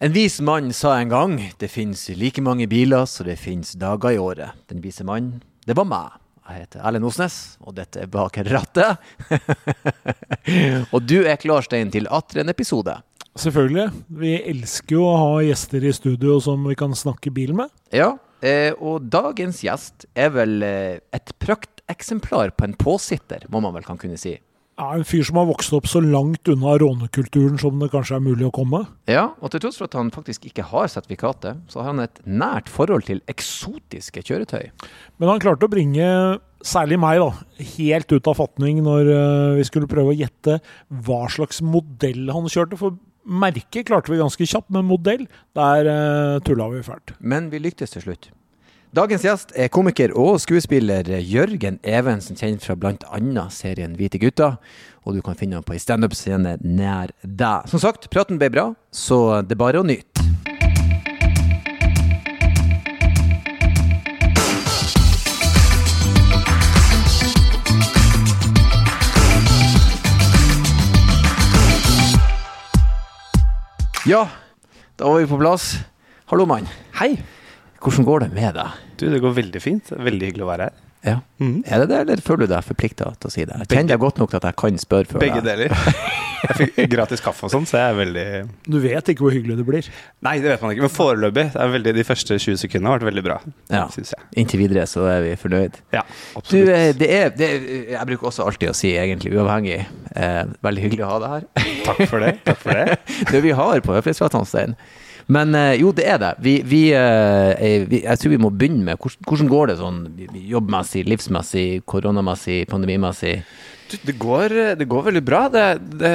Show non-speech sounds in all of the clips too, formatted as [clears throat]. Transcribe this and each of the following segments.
En vis mann sa en gang det finnes like mange biler som det finnes dager i året. Den vise mannen, det var meg. Jeg heter Erlend Osnes, og dette er Bak rattet. [laughs] og du er klar, Stein, til atter en episode. Selvfølgelig. Vi elsker jo å ha gjester i studio som vi kan snakke bil med. Ja, eh, og dagens gjest er vel eh, et prakteksemplar på en påsitter, må man vel kan kunne si. Ja, en fyr som har vokst opp så langt unna rånekulturen som det kanskje er mulig å komme. Ja, og til tross for at han faktisk ikke har sertifikatet, så har han et nært forhold til eksotiske kjøretøy. Men han klarte å bringe særlig meg da, helt ut av fatning når uh, vi skulle prøve å gjette hva slags modell han kjørte. For merket klarte vi ganske kjapt, men modell, der uh, tulla vi fælt. Men vi lyktes til slutt. Dagens gjest er komiker og skuespiller Jørgen Evensen, kjent fra bl.a. serien Hvite gutter. Og du kan finne ham på ei standup-scene nær deg. Som sagt, praten ble bra, så det er bare å nyte. Ja, da var vi på plass. Hallo, mann. Hei. Hvordan går det med deg? Du, det går veldig fint. Veldig hyggelig å være her. Ja. Mm. Er det det, eller føler du deg forplikta til å si det? Jeg kjenner deg godt nok til at jeg kan spørre før Begge deler. Jeg fikk gratis kaffe og sånn, så jeg er veldig Du vet ikke hvor hyggelig det blir? Nei, det vet man ikke. Men foreløpig veldig, de første 20 sekundene har vært veldig bra. Ja. Synes jeg. Inntil videre så er vi fornøyd. Ja, absolutt. Du, eh, det er, det, jeg bruker også alltid å si, egentlig uavhengig, eh, veldig hyggelig å ha deg her. Takk for det. Takk for det. [laughs] det vi har på Høflighetspratene, Stein. Men eh, jo, det er det. Vi, vi, eh, vi, jeg tror vi må begynne med hvordan, hvordan går det sånn jobbmessig, livsmessig, koronamessig, pandemimessig? Det går, det går veldig bra. Det, det,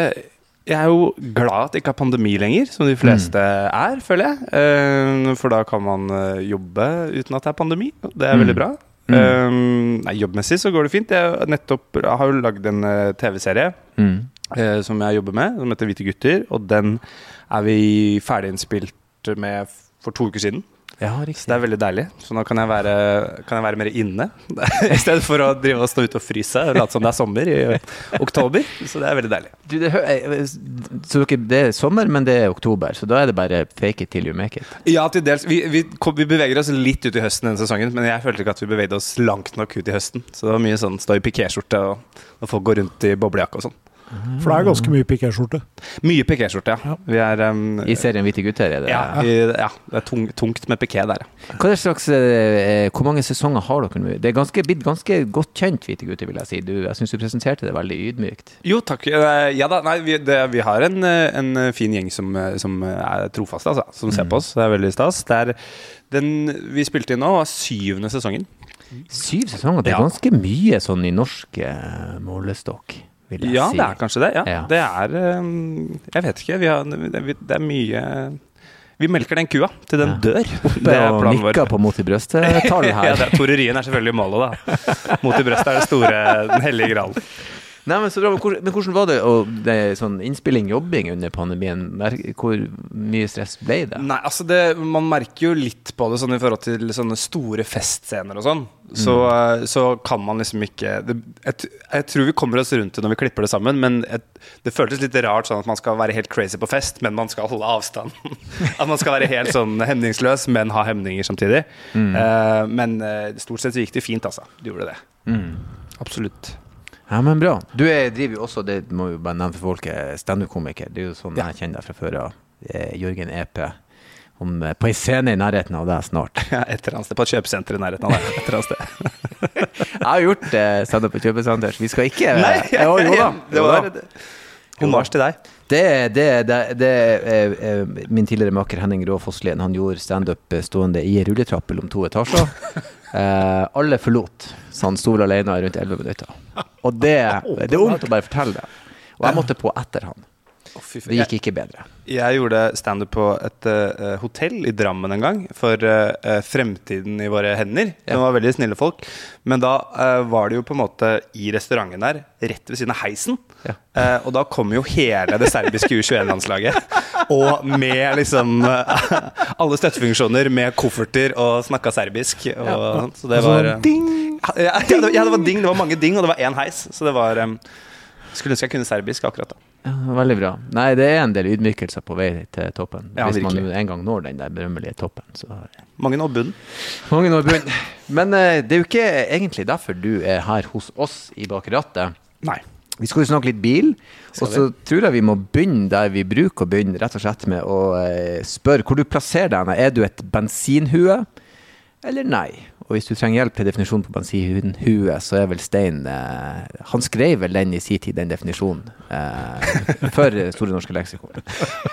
jeg er jo glad at det ikke er pandemi lenger, som de fleste mm. er, føler jeg. Eh, for da kan man jobbe uten at det er pandemi. Det er mm. veldig bra. Mm. Nei, jobbmessig så går det fint. Jeg, nettopp, jeg har jo lagd en TV-serie mm. som jeg jobber med, som heter Hvite gutter. Og den er vi ferdiginnspilt med for to uker siden. Ja. Så det er veldig deilig. Så nå kan jeg være, kan jeg være mer inne. [laughs] I stedet for å drive og stå ute og fryse og late som det er sommer i oktober. Så det er veldig deilig. Du, det, så det er sommer, men det er oktober, så da er det bare fake it till you make it? Ja, til dels. Vi, vi, vi beveger oss litt ut i høsten denne sesongen, men jeg følte ikke at vi bevegde oss langt nok ut i høsten. Så det var mye sånn stå i pikéskjorte og, og folk går rundt i boblejakke og sånn. For det er ganske mye pikéskjorte? Mye pikéskjorte, ja. ja. Er, um, I serien Hvite gutter? Er det, ja, i, ja, det er tung, tungt med piké der. Hva er slags, eh, hvor mange sesonger har dere nå? Det er ganske, blitt ganske godt kjent, Hvite gutter, vil jeg si. Du, jeg syns du presenterte det veldig ydmykt. Jo, takk. Eh, ja da, nei, vi, det, vi har en, eh, en, fin gjeng som, som er trofaste, altså. Som ser på mm. oss. Det er veldig stas. Det er den vi spilte inn nå, var syvende sesongen. Syv sesonger? Det er ganske mye sånn i norsk målestokk vil jeg ja, si. Ja, det er kanskje det. Ja. ja. Det er ehm, Jeg vet ikke. Har, det er mye vi melker den kua til den dør. Oppe og nikker på mot i brøstet-tallet [laughs] her. ja, Torerien er selvfølgelig målet, da. Mot i brøstet er det store, den hellige gralen. Nei, men, bra, men, hvordan var det, og det sånn innspilling, jobbing under pandemien? Hvor mye stress ble det? Nei, altså det, Man merker jo litt på det sånn i forhold til sånne store festscener og sånn. Så, mm. så, kan man liksom ikke det, jeg, jeg, tror vi kommer oss rundt det når vi klipper det sammen, men jeg, det føltes litt rart sånn at man skal være helt crazy på fest, men man skal holde avstand. [laughs] at man skal være helt sånn hemningsløs, men ha hemninger samtidig. Mm. Uh, men uh, stort sett så gikk det fint, altså. Du gjorde det. Mm. Absolutt. Ja, men bra. Du er, driver jo også, det må vi bare nevne for folk, standup-komiker. Det er jo sånn ja. jeg kjenner deg fra før av. Eh, Jørgen EP. Om, eh, på ei scene i nærheten av deg snart. [laughs] Ja, et eller annet sted. På et kjøpesenter i nærheten av deg. Et eller annet sted. [laughs] jeg har gjort eh, standup på kjøpesenter, så vi skal ikke Nei, ja, [laughs] jo, jo da. Det var Hommage til deg. Det, det, det, det er, er, min tidligere makker Henning Rå Fosslien. Han gjorde standup stående i rulletrapp mellom to etasjer. Eh, alle forlot, så han sto alene rundt 11 minutter. Og det, det er vondt å bare fortelle det. Og jeg måtte på etter han. Det gikk ikke bedre. Jeg gjorde standup på et uh, hotell i Drammen en gang. For uh, Fremtiden i våre hender. Ja. De var veldig snille folk. Men da uh, var det jo på en måte i restauranten der, rett ved siden av heisen. Ja. og da kom jo hele det serbiske U21-landslaget. og med liksom alle støttefunksjoner med kofferter og snakka serbisk. Og, ja. Så det var ding! Ja, det, ja, det var ding. Det var mange ding, og det var én heis. Så det var um, Skulle ønske jeg kunne serbisk akkurat da. Ja, veldig bra. Nei, det er en del ydmykelser på vei til toppen. Ja, Hvis man en gang når den der berømmelige toppen. Så Mange når bunn. mange når bunnen. Men det er jo ikke egentlig derfor du er her hos oss i Bak rattet. Nei. Vi skal jo snakke litt bil, og så tror jeg vi må begynne der vi bruker å begynne, rett og slett med å eh, spørre hvor du plasserer deg. Er du et bensinhue, eller nei? Og hvis du trenger hjelp til definisjonen på bensinhue, så er vel Stein eh, Han skrev vel den i sin tid, den definisjonen, eh, [laughs] for Store norske leksikon.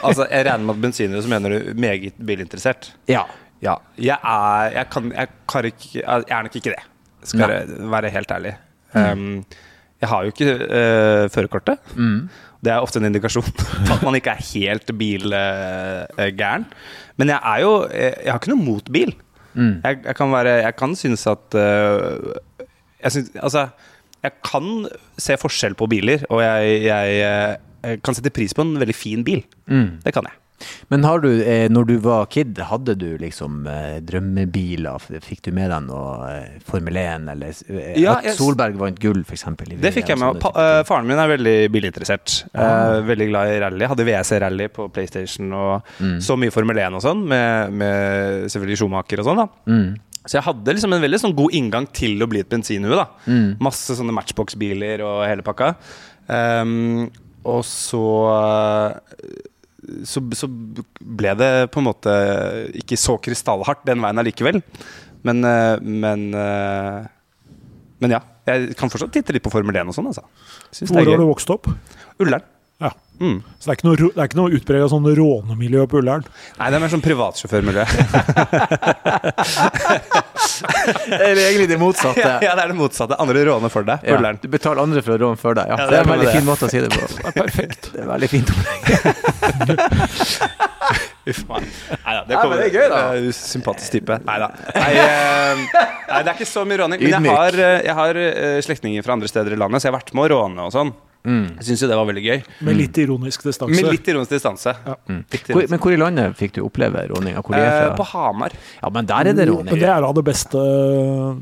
Altså, jeg regner med at bensinhue så mener du meget bilinteressert. Ja. Ja. Jeg er Jeg kan Jeg, kan ikke, jeg er nok ikke det, skal jeg være helt ærlig. Um, jeg har jo ikke uh, førerkortet. Det er ofte en indikasjon [laughs] på at man ikke er helt bilgæren. Men jeg er jo Jeg, jeg har ikke noe mot bil. Jeg, jeg kan være Jeg kan synes at uh, jeg, synes, altså, jeg kan se forskjell på biler, og jeg, jeg, kan sette pris på en veldig fin bil. Det kan jeg. Men har du, eh, når du var kid, hadde du liksom eh, drømmebiler? Fikk du med deg noe eh, Formel 1, eller Ja, at Solberg vant gull, f.eks.? Det fikk jeg med. Pa, faren min er veldig bilinteressert. Ah. Veldig glad i rally. Hadde WC-rally på PlayStation og Mm. så mye Formel 1 og sånn, med, med selvfølgelig Schumacher og sånn. da Mm. Så jeg hadde liksom en veldig sånn god inngang til å bli et bensinhue. da Mm. Masse sånne matchbox-biler og hele pakka. Um, og så så, så ble det på en måte ikke så krystallhardt den veien allikevel. Men, eh, men eh, Men ja. Jeg kan fortsatt titte litt på Formel 1 og sånn. Altså. Hvor har du vokst opp? Ullern. Mm. Så det er ikke noe, det er ikke noe utprega sånn rånemiljø på Ullern? Nei, det er mer sånn privatsjåførmiljø. [laughs] Eller egentlig det motsatte. ja, ja, det er det motsatte. Andre råner for deg på Ja, Ullern. du betaler andre for å råne for deg. Ja, Ja, det er en veldig det. fin måte å si det på. [laughs] Perfekt. Det er veldig fint. [laughs] Uff meg. Neida, det, Ja, men det er gøy, da. Eh, sympatisk type. Neida. Nei, uh, nei, det er ikke så mye råning. Men jeg har, eh, jeg har uh, slektninger fra andre steder i landet, så jeg har vært med å råne og sånn. Mm. Jeg syns jo det var veldig gøy. Med litt ironisk distanse. Med litt ironisk distanse. Litt Hvor, men hvor i landet fikk du oppleve er Eh, på Hamar. Ja, men der er det Men det er av det beste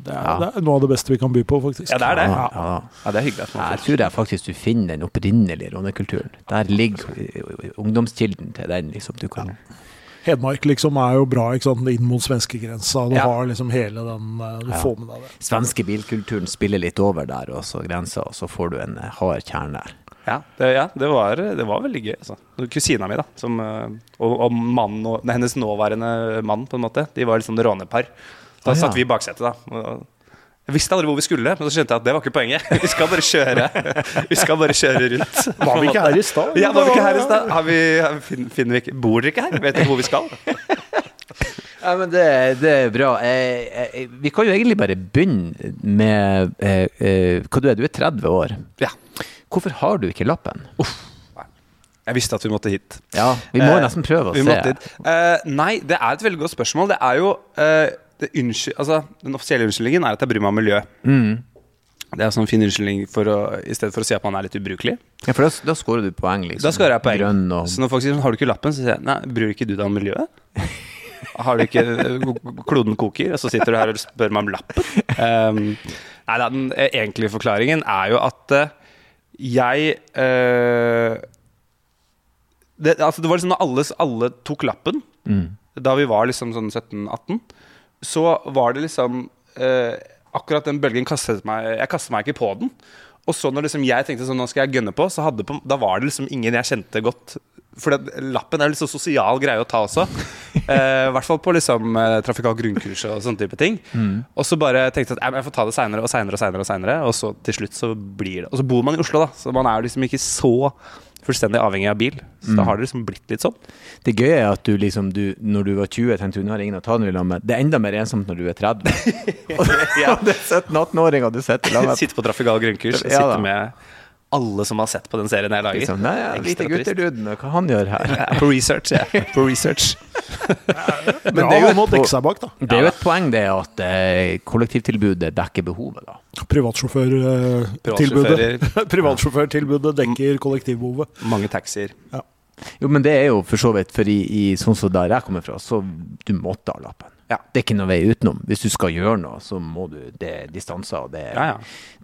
Det er, Ja. det er noe av det beste vi kan by på, faktisk. Ja, det er det. Ja, ja. Ja, det er hyggelig. Jeg tror jeg faktisk du finner den opprinnelige rånekulturen. Der ligger ungdomskilden til den. liksom du kan Hedmark liksom er jo bra ikke sant? inn mot svenskegrensa. Du Ja. har liksom hele den eh, Du Ja. får med deg det. Svenske bilkulturen spiller litt over der, og så grensa, og så får du en eh, hard kjerne der. Ja, det, ja det, var, det var veldig gøy. Altså. Kusina mi, da, som, eh, og, og mannen og, hennes nåværende mann, på en måte, de var liksom rånepar. Da Ah, ja. satt vi i baksetet, da. Og, jeg visste aldri hvor vi skulle, men så skjønte jeg at det var ikke poenget. [laughs] Vi skal bare kjøre Vi skal bare kjøre rundt. Var vi ikke her i stad? Ja, var vi ikke her i stad? Har vi, har vi, fin- finner vi ikke Bor dere ikke her? Vet dere hvor vi skal? [laughs] Ja, men det, det er bra. Eh, eh, vi kan jo egentlig bare begynne med eh, eh, Hva du er du? er 30 år. Ja. Hvorfor har du ikke lappen? Jeg visste at vi måtte hit. Ja, Vi må jo Eh, nesten prøve å se. Eh, nei, det er et veldig godt spørsmål. Det er jo eh, det unnsky- altså, Den offisielle unnskyldningen er at jeg bryr meg om miljø. Mm. Det er sånn fin unnskyldning for å, i stedet for å si at man er litt ubrukelig. Ja, for da, da scorer du poeng, liksom. Da scorer jeg poeng. Og Så når folk sier sånn, har du ikke lappen, så sier jeg nei, bryr ikke du deg om miljøet? Har du ikke Kloden koker, og så sitter du her og spør meg om lappen? Um, nei da, den egentlige forklaringen er jo at uh, jeg uh, det, altså det var liksom når alle, alle tok lappen, mm. da vi var liksom sånn 17-18, så var det liksom eh, Akkurat den bølgen kastet meg Jeg kastet meg ikke på den. Og så når liksom jeg tenkte sånn, nå skal jeg gønne på, så hadde på, da var det liksom ingen jeg kjente godt. For det, lappen er jo litt så sosial greie å ta også. [laughs] Eh, I hvert fall på liksom eh, trafikal grunnkurs og sånne type ting. Og så bare tenkte jeg at jeg får ta det seinere og seinere og seinere. Og senere, og så til slutt så blir det Og så bor man i Oslo, da, så man er jo liksom ikke så fullstendig avhengig av bil. Så da har det liksom blitt litt sånn. Det gøye er at du liksom du, Når du var 20, tenkte du nå har ingen å ta den i lag med. Det er enda mer ensomt når du er 30. [laughs] [laughs] og det er 17-18-åringer [laughs] du sitter i lag med. Sitte på trafikal grunnkurs Ja, sitter sitte med alle som har sett på den serien jeg lager. Liksom, nei, ja, lite gutterduden, hva han gjør her. Er på research, ja. [laughs] På research. Men det er jo et, bak, da. det er jo et poeng det at eh, kollektivtilbudet dekker behovet, da. Privatsjåførtilbudet [laughs] Privatsjåførtilbudet dekker kollektivbehovet. Mange taxier. Jo, men det er jo for så vidt, for i, i sånn som der jeg kommer fra, så du måtte ha lappen. Ja. Det er ikke noe vei utenom. Hvis du skal gjøre noe, så må du Det er distanser. Og det, Ja, ja.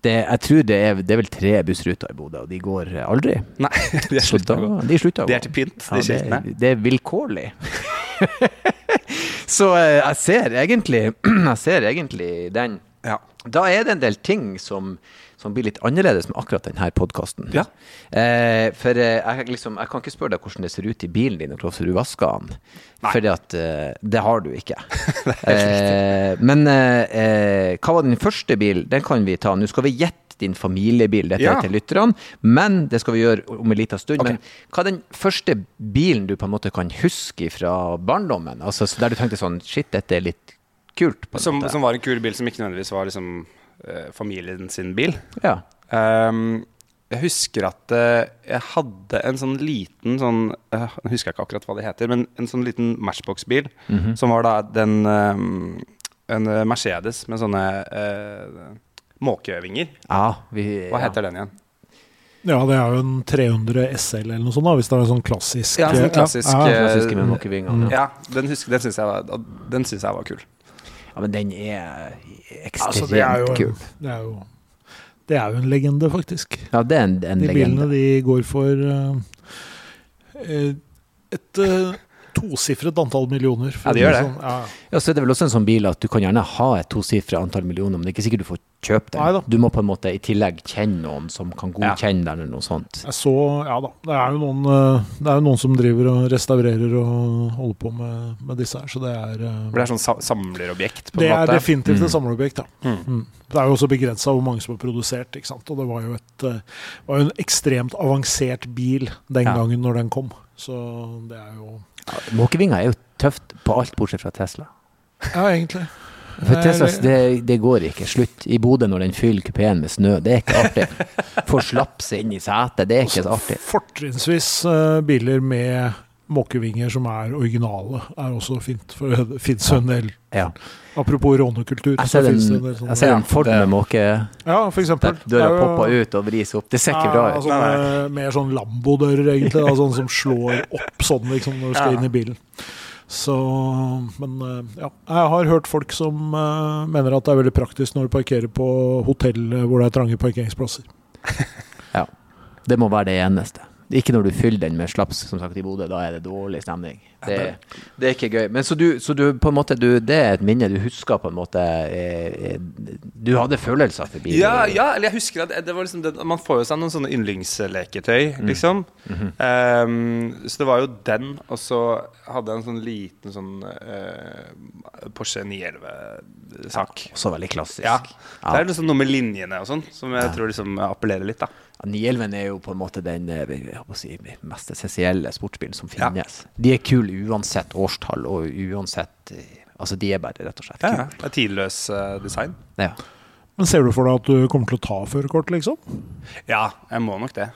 Det, jeg tror det er, det er vel tre bussruter i Bodø, og de går aldri. Nei, [laughs] de er slutta å gå. de er, De er til pynt, Ja, det, skiltene. det er vilkårlig. [laughs] så eh, jeg ser egentlig [clears throat] Jeg ser egentlig den. Ja. Da er det en del ting som, som blir litt annerledes med akkurat denne podkasten. Ja. Eh, for eh, jeg, liksom, jeg kan ikke spørre deg hvordan det ser ut i bilen din og hvordan du vasker den. For eh, det har du ikke. [laughs] eh, men eh, eh, hva var din første bil? Den kan vi ta. Nå skal vi gjette din familiebil. Dette Ja. til lytterne, men det skal vi gjøre om en liten stund. Okay. Men hva er den første bilen du på en måte kan huske fra barndommen? Altså Der du tenkte sånn Shit, dette er litt kult. Som, som var en kul bil som ikke nødvendigvis var liksom, familien sin bil. Ja. Um, jeg husker at uh, jeg hadde en sånn liten sånn uh, Jeg husker ikke akkurat hva det heter, men en sånn liten Matchbox-bil. Mhm. Som var da den um, En eh, Mercedes med sånne uh, måkevinger. ja, vi, Hva ja. heter den igjen? Ja, det er jo en 300 SL eller noe sånt, da, hvis det er en sånn klassisk Ja, sånn klassisk, Ja, ja. eh, med måkevingene. Ja. Ja, den, husker- den syns jeg, var- den synes jeg var kul. Ja, men den er ekstremt Altså, er jo, kul. det er jo Det er jo en legende, faktisk. Ja, det er en, en De bilene legende. de går for eh, et uh, tosifret antall millioner. Ja, det gjør det. Sånn. Ja, ja. Ja, så er det vel også en sånn bil at du kan gjerne ha et tosifret antall millioner, men det er ikke sikkert du får kjøpe Neida. den. Du må på en måte i tillegg kjenne noen som kan godkjenne den, eller noe sånt. Jeg så, ja da. Det er jo noen, eh, det er jo noen som driver og restaurerer og holder på med, med disse her, så det er eh, For det er sånn samlerobjekt, på Det er måte. definitivt Mm. et samlerobjekt, ja. Mm. Mm. Det er jo også begrensa hvor mange som er produsert, ikke sant. Og det var jo, et, eh, var jo en ekstremt avansert bil den Ja. gangen når den kom. Så det er jo Ja, Måkevinger er jo tøft på alt bortsett fra Tesla. Ja, egentlig. For Tesla, det, det går ikke. Slutt. I Bodø når den fyller kupeen med snø, det er ikke artig. Får slapse inn i setet, det er ikke så artig. Fortrinnsvis eh, biler med måkevinger som er originale, er også fint. For det [laughs] fins en del Ja. Apropos rånekultur. Jeg ser en jeg ser en Ford med måke Ja, for eksempel. døra er popper ut og vris opp. Det ser ikke bra Ja, ut. sånne, mer sånn Lambo-dører, egentlig. Da, sånn som slår opp sånn liksom, når du skal Ja. inn i bilen. Så Men eh, ja. Jeg har hørt folk som uh, mener at det er veldig praktisk når du parkerer på hotell eh, hvor det er trange parkeringsplasser. [laughs] Det må være det eneste. Ikke når du fyller den med slaps, som sagt, i Bodø. Da er det dårlig stemning. Det, det er ikke gøy. Men så du, så du på en måte du, Det er et minne du husker på en måte eh, eh, Du hadde følelser forbi ja, Ja, ja, eller jeg husker at det var liksom det, Man får jo seg noen sånne yndlingsleketøy, Mm. liksom. -hmm. um, så det var jo den, og så hadde jeg en sånn liten sånn uh, Porsche 911-sak. Også veldig klassisk. Ja. Ja. Det er liksom noe med linjene og sånn som jeg tror liksom appellerer litt, da. Ja, 911 er jo på en måte den eh, si, mest essensielle sportsbilen som Ja. finnes. De er kule uansett årstall og uansett eh, Altså, de er bare rett og slett kule. ja. Det er tidløs eh, design. Ja. Men ser du for deg at du kommer til å ta førerkort, liksom? Ja, jeg må nok det.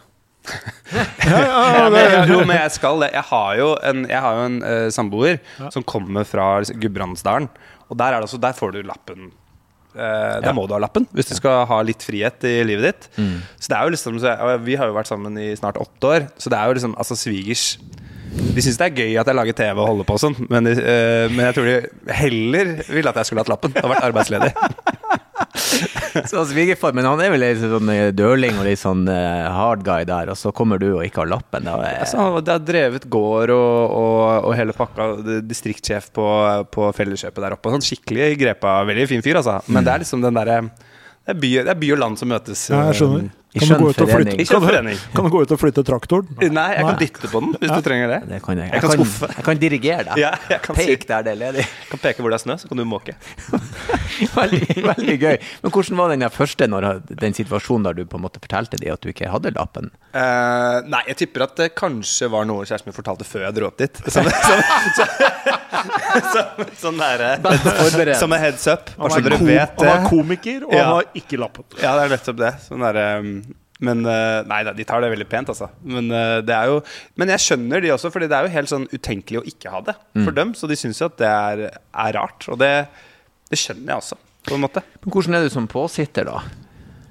[laughs] Ja, ja, Ja, [laughs] ja, men, jeg, jo, men jeg skal det. Jeg har jo en, jeg har jo en uh, samboer Ja. som kommer fra Gudbrandsdalen. Og der, er det også, der får du lappen. Eh, Ja. må du ha lappen hvis du skal ha litt frihet i livet ditt. Mm. Så det er jo liksom så, Vi har jo vært sammen i snart åtte år, så det er jo liksom altså svigers De syns det er gøy at jeg lager TV og holder på og sånn, men, de, eh, men jeg tror de heller ville at jeg skulle hatt lappen og vært arbeidsledig. [laughs] [laughs] Så svigerfar, men han er vel litt sånn eh, dørling og litt sånn eh, hard guy der, og så kommer du og ikke har lappen. Da, eh, Altså, han har drevet gård og, og, og hele pakka. Distriktssjef på, på Felleskjøpet der oppe. Sånn skikkelig grepa. Veldig fin fyr, altså. Men det er liksom den derre det, det er by og land som møtes. ja, jeg skjønner. I Kan du, gå ut og flytte, forening. I skjønn kan, du, kan du gå ut og flytte traktoren? Nei, jeg kan Nei. dytte på den hvis du trenger det. Det kan jeg. Jeg Jeg kan kan, skuffe. jeg kan dirigere deg. Ja, jeg kan si- der det er ledig. Jeg kan peke hvor det er snø, så kan du måke. [laughs] veldig, veldig gøy. Men hvordan var den første når, den situasjonen der du på en måte fortalte de at du ikke hadde lappen? Uh, nei, jeg tipper at det kanskje var noe kjæresten min fortalte før jeg dro opp dit. Som, som, som, som, sånn derre Som en heads up. Han Bare så var, dere kom, vet han var komiker, og Ja. han har ikke lappen. Ja, det er nettopp det. Sånn der, um, men uh, Nei da, de tar det veldig pent, altså. Men, uh, det er jo, men jeg skjønner de også, Fordi det er jo helt sånn utenkelig å ikke ha det for dem. Så de syns jo at det er, er rart. Og det, det skjønner jeg også, på en måte. Men hvordan er du som påsitter, da?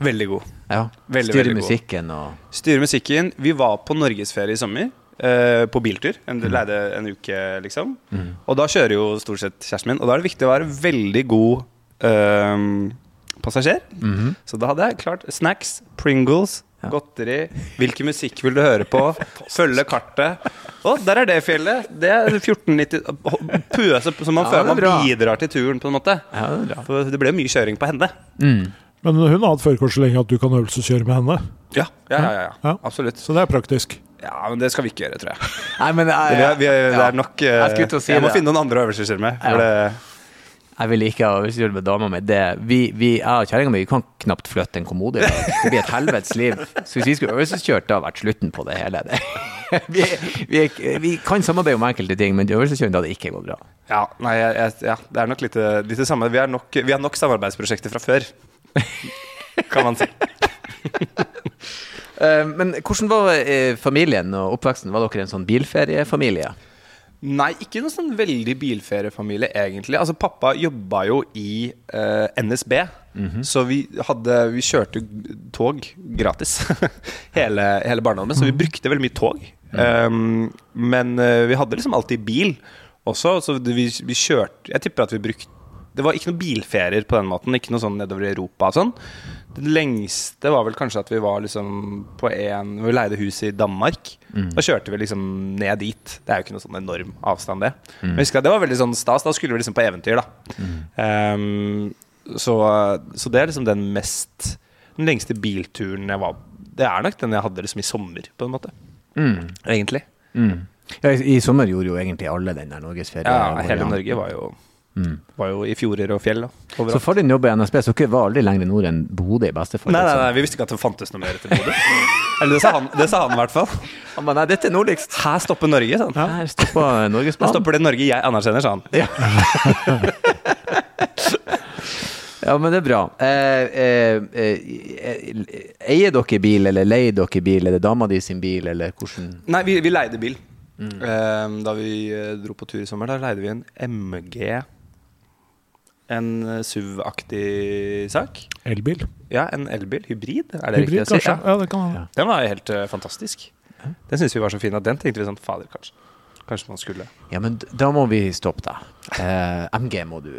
Veldig god. Ja. Veldig, veldig musikken og Styre musikken. Vi var på norgesferie i sommer. Uh, på biltur. En, leide en uke, liksom. Og da kjører jo stort sett kjæresten min. Og da er det viktig å være veldig god eh, passasjer. Så da hadde jeg klart snacks, Pringles, godteri. Hvilken musikk vil du høre på? Følge kartet. Å, der er det fjellet! Det er 1490 Pøse som man Ja, føler er man bidrar til turen, på en måte. Ja, det. For det ble mye kjøring på henne. Men hun har hatt førerkort så lenge at du kan øvelseskjøre med henne. Ja, ja, ja, ja, Ja. Absolutt. Så det er praktisk. Ja, men det skal vi ikke gjøre, tror jeg. Nei, men ja, Vi er, vi er, det er nok uh, Jeg si Jeg må det. finne noen andre øvelser å øvelseskjøre med. For Ja. Jeg vil ikke ha øvelseskjørt med dama mi. Det, vi, vi, jeg og kjerringa mi kan knapt flytte en kommode. i dag. Det blir et helvetes liv. Så hvis vi skulle øvelseskjørt, det hadde vært slutten på det hele. Det. [laughs] Vi, vi, vi kan samarbeide om enkelte ting, men øvelseskjøring hadde ikke gått bra. ja, nei, jeg, ja, det er nok litt, litt det samme. Vi har nok, vi har nok samarbeidsprosjekter fra før, kan man si. [laughs] Eh, Men hvordan var eh, familien og oppveksten? Var dere en sånn bilferiefamilie? Nei, ikke noen sånn veldig bilferiefamilie, egentlig. Altså, pappa jobba jo i eh, NSB, så vi, hadde, vi kjørte tog gratis [laughs] hele, hele barndommen, så vi brukte veldig mye tog. Um, men uh, vi hadde liksom alltid bil også, så vi, vi kjørte Jeg tipper at vi brukte Det var ikke noen bilferier på den måten, ikke noe sånn nedover i Europa og sånn. Det lengste var vel kanskje at vi var liksom på en Vi leide hus i Danmark. Da kjørte vi liksom ned dit. Det er jo ikke noe sånn enorm avstand, det. Men jeg husker at det var veldig sånn stas. Da skulle vi liksom på eventyr, da. Ehm, så, så det er liksom den mest Den lengste bilturen jeg var Det er nok den jeg hadde liksom i sommer, på en måte. Egentlig. Mm. Ja, i, I sommer gjorde jo egentlig alle den der norgesferien. Ja, hele. Norge var jo Var jo i fjorder og fjell. Da, Så for din jobb i NSB, så dere var aldri lenger nord enn Bodø i beste fall? Nei, nei, liksom. nei, vi visste ikke at det fantes noe mer til Bodø. [laughs] Eller det sa han, det sa han i hvert fall. Han ba, nei, dette er nordligst. Her stopper Norge, sa han. Her stoppa Her stopper det Norge jeg anerkjenner, sa han. [laughs] Ja, men det er bra. Eh, eh, eh, eier dere bil, eller leier dere bil? Er det dama di sin bil, eller hvordan Nei, vi, vi leide bil. Eh, da vi eh, dro på tur i sommer, da leide vi en MG. En eh, SUV-aktig sak. Elbil. Ja, en elbil. Hybrid, er det Hybrid, riktig å si? Ja. Ja, det kan hende. Den var helt uh, fantastisk. Den syns vi var så fin at den tenkte vi sånn Fader, kanskje. Kanskje man skulle Ja, men da må vi stoppe deg. Eh, MG må du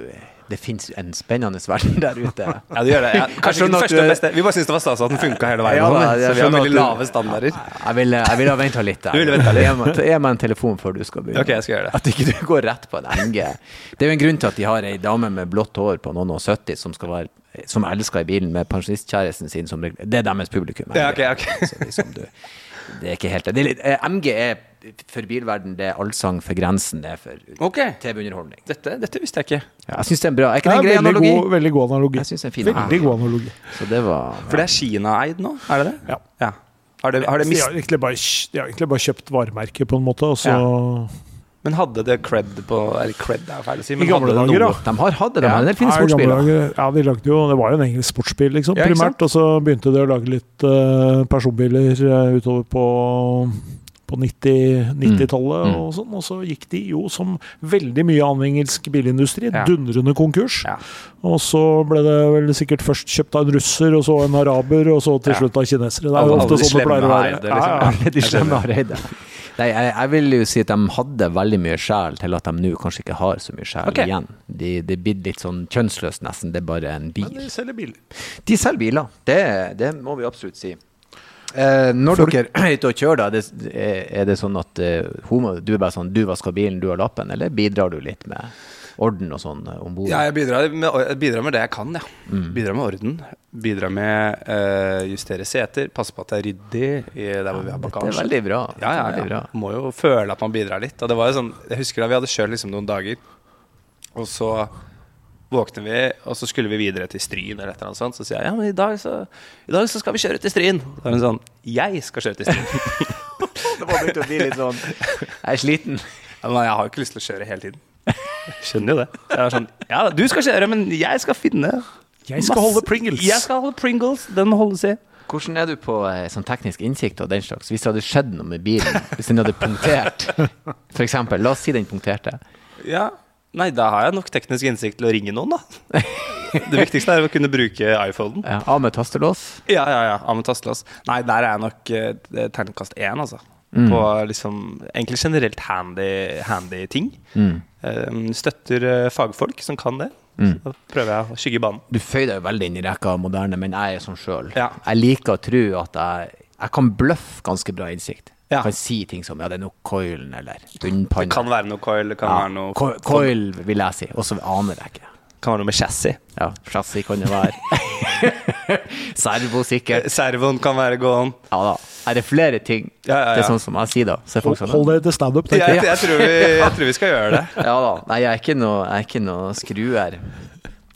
Det fins en spennende verden der ute. Ja, det gjør det. Ja, kanskje ikke den første og beste. Vi bare syntes det var stas at den funka hele veien. Ja, sånn, da, jeg så vi har veldig du- lave standarder. Jeg ville vil ha venta litt der. Du ville ventet litt. Gi meg, en telefon før du skal begynne. Ok, jeg skal gjøre det. At ikke du går rett på en MG. Det er jo en grunn til at de har ei dame med blått hår på noen og 70 som skal være som elsker i bilen med pensjonistkjæresten sin som regel. Det er deres publikum. Ja, ok, ok. Så liksom du, det er ikke helt det. er litt, eh, MG er for bilverden det er allsang for grensen, det er for okay. TV-underholdning. dette, dette visste jeg ikke. Ja, jeg syns det er en bra. Er ikke Det en grei veldig analogi? god, veldig god analogi. Jeg synes det er en fin Veldig analogi. god analogi. Så det var For det er Kina-eid nå, er det det? Ja. ja. Har det, har det mist... de, har egentlig bare, de har egentlig bare kjøpt varemerket, på en måte, og så Men hadde det cred på Eller cred er feil å si, I gamle hadde det dager, noe da. De har hatt det, de Ja. har en del fine Ja, sportsbiler. dager- Ja, de lagde jo, det var jo en engelsk sportsbil, liksom, Ja, primært. Og så begynte de å lage litt uh, personbiler uh, utover på, på 90 90-tallet Mm. og sånn. Og så gikk de jo, som veldig mye annen engelsk bilindustri, Ja. dundrende konkurs. Ja. Og så ble det vel sikkert først kjøpt av en russer, og så en araber, og så til Ja. slutt av kinesere. Det er jo ofte sånn det pleier å være. liksom. Ja, ja. Alle [laughs] de slemme hareide. Nei, jeg, jeg vil jo si at de hadde veldig mye sjel til at de nå kanskje ikke har så mye sjel okay. igjen. De, det blir litt sånn kjønnsløst nesten, det er bare en bil. Men de selger biler. De selger biler, det, det må vi absolutt si. Eh, når Folk- dere [clears throat] er ute og kjører, da, er det, er det sånn at uh, homo, du er bare sånn Du vasker bilen, du har lappen, eller bidrar du litt med orden og sånn eh, om bord? Ja, jeg bidrar med, jeg bidrar med det jeg kan, ja. Mm. Bidrar med orden. Bidrar med uh, justere seter, passe på at det er ryddig der hvor vi har det er veldig bra. Ja, ja, ja. bra. Må jo føle at man bidrar litt. Og det var jo sånn, jeg husker da vi hadde kjørt liksom noen dager, og så våkner vi, og så skulle vi videre til Stryn eller et eller annet sånt. Så sier jeg ja, men i dag så, i dag så skal vi kjøre til Stryn. Så er hun sånn Jeg skal kjøre til Stryn. [laughs] Det var begynt å bli litt sånn Jeg er sliten. Ja, men jeg har jo ikke lyst til å kjøre hele tiden. Jeg skjønner jo det. Jeg var sånn Ja, du skal kjøre, men jeg skal finne Jeg skal holde Pringles. Jeg skal holde Pringles. Den må holdes i. Hvordan er du på eh, sånn teknisk innsikt og den slags? Hvis det hadde skjedd noe med bilen, hvis den hadde punktert, [laughs] eksempel, la oss si den punkterte. Ja. Nei, da har jeg nok teknisk innsikt til å ringe noen, da. Det viktigste er å kunne bruke iPhonen. Ja, av med tastelås. Ja, ja, ja. Av med tastelås. Nei, der er jeg nok eh, er terningkast én, altså. Mm. på liksom egentlig generelt handy, handy ting. Mm. Eh, støtter eh, fagfolk som kan det. Mm. Så prøver jeg å skygge banen. Du føyer deg jo veldig inn i rekka moderne, men jeg er sånn sjøl. Ja. Jeg liker å tro at jeg, jeg kan bløffe ganske bra innsikt. Ja. Kan si ting som ja, det er noe coilen eller Det kan være noe coil, det kan ja. være noe co- Coil vil jeg si, og så aner jeg ikke. kan være noe med chassis. Ja, chassis kan det være. [laughs] Servo sikkert. Servoen kan være gåen. Ja da. Er det flere ting? Ja, ja, ja. Det er sånn som jeg sier da. Hold, sånn, hold dere til standup, Jeg, tenker jeg. jeg, tror vi, jeg tror vi skal gjøre det. [laughs] Ja da. Nei, jeg er ikke noe, jeg er ikke noe skruer.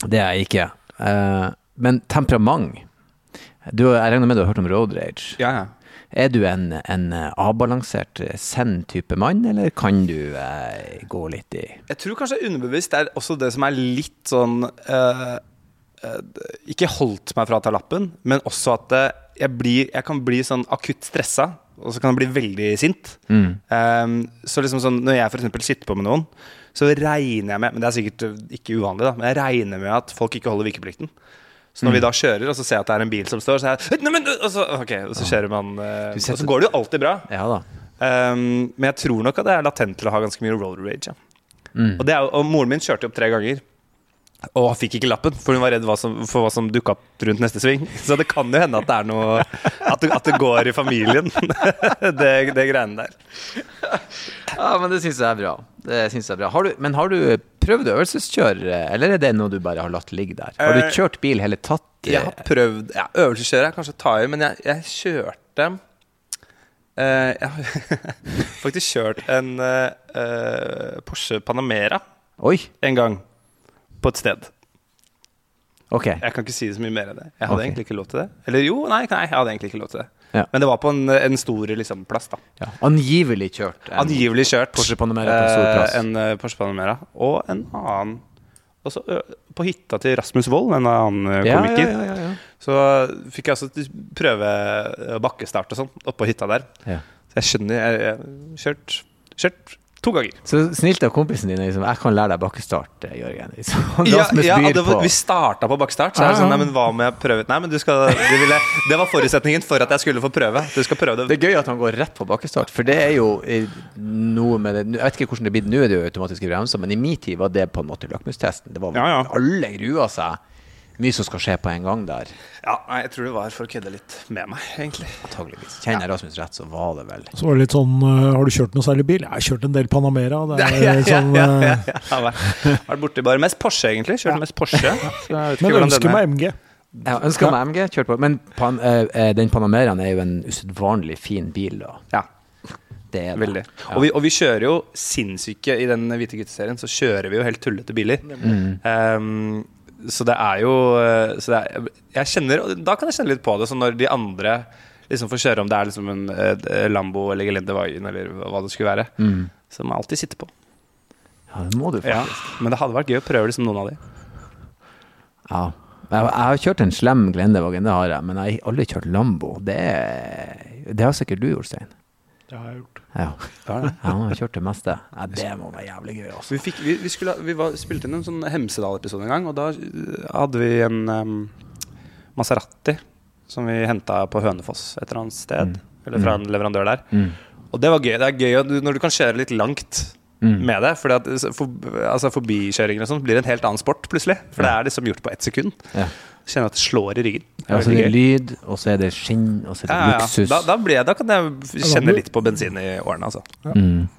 Det er jeg ikke. Uh, men temperament du, Jeg regner med du har hørt om road rage. Ja, ja. Er du en, en avbalansert, eh, send-type mann, eller kan du eh, gå litt i Jeg tror kanskje underbevisst er også det som er litt sånn eh, eh, Ikke holdt meg fra å ta lappen, men også at eh, jeg, blir, jeg kan bli sånn akutt stressa, og så kan jeg bli veldig sint. Mm. Um, så liksom sånn, Når jeg for sitter på med noen, så regner jeg med Men det er sikkert ikke uvanlig, da, men jeg regner med at folk ikke holder vikeplikten. Så Mm. når vi da kjører, og så ser jeg at det er en bil som står, så jeg men, og, så, okay, og så kjører man uh, Og så går det jo alltid bra. Ja. Um, men jeg tror nok at det er latent til å ha ganske mye roller rage. Ja. Mm. Og, det og moren min kjørte opp tre ganger. Og fikk ikke lappen, for hun var redd hva som, for hva som dukka opp rundt neste sving. [laughs] Så det kan jo hende at det er noe At det, at det går i familien, [laughs] det, det greiene der. Ja, men det syns jeg er bra. Det synes jeg er bra. Har du, men har du prøvd å øvelseskjøre, eller er det noe du bare har latt ligge der? Har du Eh, kjørt bil hele tatt? Jeg har prøvd ja, Øvelseskjøre er kanskje å ta i, men jeg, jeg kjørte eh, Jeg har [laughs] faktisk kjørt en eh, Porsche Panamera Oi, en gang på et sted. ok. Jeg kan ikke si det så mye mer enn det. Jeg hadde okay. egentlig ikke lov til det. Eller jo, nei, nei, jeg hadde egentlig ikke lov til det. Ja. Men det var på en, en stor liksom, plass, da. Ja. Angivelig kjørt. en- Angivelig kjørt. Porsche Panamera på en stor plass. Eh, en eh, Porsche Panamera. Og en annen også, ø, På hytta til Rasmus Wold, en annen eh, Ja, komiker. ja, ja, ja, Så fikk jeg også prøve bakkestart og sånn oppå hytta der. Så jeg skjønner Jeg jeg kjørt, kjørt to ganger. Så snilt av kompisen din. Liksom, jeg kan lære deg bakkestart, eh, Jørgen. Liksom. [laughs] Ja, ja, det var, vi starta på bakkestart. Så er det sånn, nei, men hva om jeg prøver Nei, men du skal du ville, Det var forutsetningen for at jeg skulle få prøve. Du skal prøve Det det. er gøy at han går rett på bakkestart, for det er jo eh, noe med det Jeg vet ikke hvordan det blir nå, er det jo automatiske bremser, men i min tid var det på en måte lakmustesten. Det var Ja, ja. Alle grua seg. Mye som skal skje på en gang der, Ja, Jeg tror det var for å kødde litt med meg, egentlig. antageligvis. Kjenner jeg Rasmus rett, så var det vel Så var det litt sånn øh, Har du kjørt noe særlig bil? Jeg har kjørt en del Panamera. Det er [laughs] Ja, ja, sånn, ja, øh, ja, ja. Har vært, vært borti bare mest Porsche, egentlig. Kjørt mest Porsche. [laughs] Men ønsker meg MG. Jeg ønsker meg MG, kjørt på. Men pan, eh, eh, den Panameraen er jo en usedvanlig fin bil, da. Ja, Det er det. veldig. Ja. Og, vi, og vi kjører jo sinnssyke I den Hvite gutteserien så kjører vi jo helt tullete biler. Mm. Um, så det er jo eh, så det er, Jeg kjenner Da kan jeg kjenne litt på det. Så når de andre liksom får kjøre om det er liksom en eh, Lambo eller Gelendewagen eller hva det skulle være, Mm. så må jeg alltid sitte på. Ja, det må du Ja. faktisk. Men det hadde vært gøy å prøve liksom noen av de. Ja. Jeg, jeg har kjørt en slem Glendevagen, det har jeg, men jeg har aldri kjørt Lambo. Det, det har sikkert du gjort, Stein. Det har jeg gjort. Ja. Det er det. ja, han har kjørt det meste. Ja, det må være jævlig gøy, altså. Vi, fikk, vi, vi, skulle, vi var, spilte inn en sånn Hemsedal-episode en gang, og da øh, hadde vi en um, Maserati som vi henta på Hønefoss et eller annet sted. Eller fra en leverandør der. Mm. Og det var gøy. Det er gøy når du kan kjøre litt langt Mm. med det. Fordi at for, altså Forbikjøringer og sånn blir en helt annen sport plutselig. For det er liksom gjort på ett sekund. Ja. Kjenner at det slår i ryggen. Ja, så det er lyd, og så er det skinn, og så er det Ja, ja, ja. luksus. Da, da, blir jeg, da kan jeg kjenne litt på bensin i årene, altså. Mm.